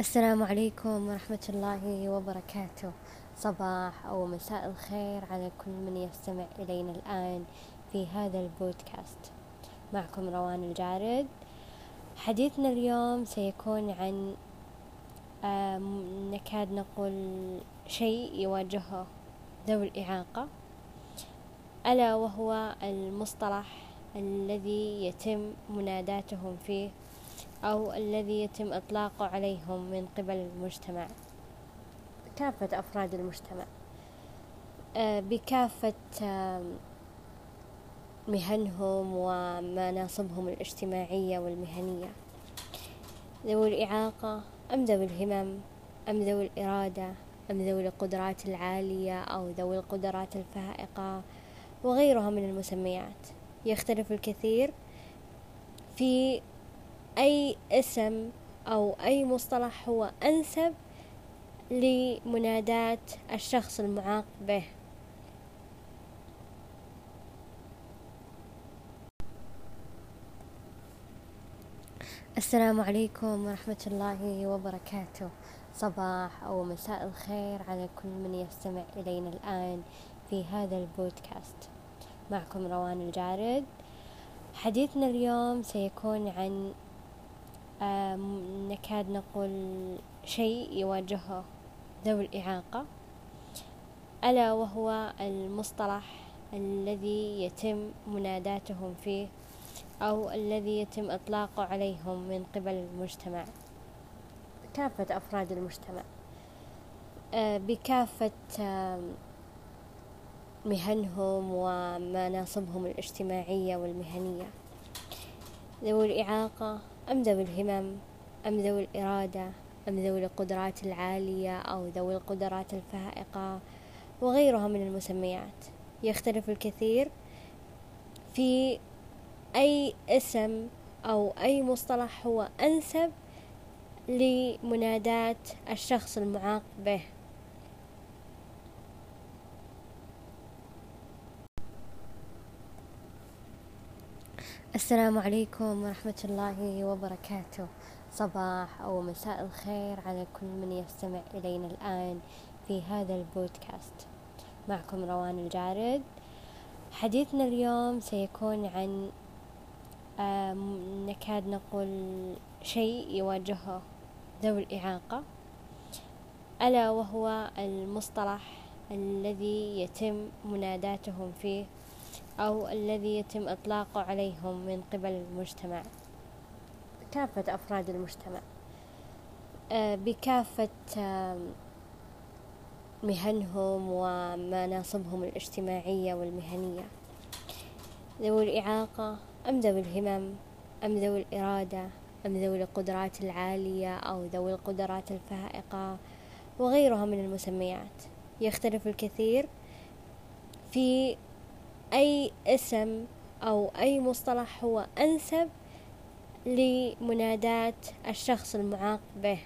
السلام عليكم ورحمة الله وبركاته. صباح أو مساء الخير على كل من يستمع إلينا الآن في هذا البودكاست. معكم روان الجارد. حديثنا اليوم سيكون عن نكاد نقول شيء يواجهه ذوي الإعاقة ألا وهو المصطلح الذي يتم مناداتهم فيه أو الذي يتم إطلاقه عليهم من قبل المجتمع. كافة أفراد المجتمع. آه، بكافة مهنهم ومناصبهم الاجتماعية والمهنية. ذوي الإعاقة أم ذوي الهمم؟ أم ذوي الإرادة؟ أم ذوي القدرات العالية أو ذوي القدرات الفائقة؟ وغيرها من المسميات. يختلف الكثير في أي اسم أو أي مصطلح هو أنسب لمناداة الشخص المعاق به. السلام عليكم ورحمة الله وبركاته. صباح أو مساء الخير على كل من يستمع إلينا الآن في هذا البودكاست. معكم روان الجارد. حديثنا اليوم سيكون عن نكاد نقول شيء يواجهه ذوي الإعاقة ألا وهو المصطلح الذي يتم مناداتهم فيه أو الذي يتم إطلاقه عليهم من قبل المجتمع. كافة أفراد المجتمع. آه، بكافة مهنهم ومناصبهم الاجتماعية والمهنية. ذوي الإعاقة أم ذوي الهمم؟ أم ذوي الإرادة؟ أم ذوي القدرات العالية أو ذوي القدرات الفائقة؟ وغيرها من المسميات. يختلف الكثير في أي اسم أو أي مصطلح هو أنسب لمناداة الشخص المعاق به. السلام عليكم ورحمة الله وبركاته. صباح أو مساء الخير على كل من يستمع إلينا الآن في هذا البودكاست. معكم روان الجارد. حديثنا اليوم سيكون عن نكاد نقول شيء يواجهه ذوي الإعاقة ألا وهو المصطلح الذي يتم مناداتهم فيه أو الذي يتم إطلاقه عليهم من قبل المجتمع. كافة أفراد المجتمع. آه، بكافة مهنهم ومناصبهم الاجتماعية والمهنية. ذوي الإعاقة أم ذوي الهمم؟ أم ذوي الإرادة؟ أم ذوي القدرات العالية أو ذوي القدرات الفائقة؟ وغيرها من المسميات. يختلف الكثير في أي اسم أو أي مصطلح هو أنسب لمناداة الشخص المعاق به.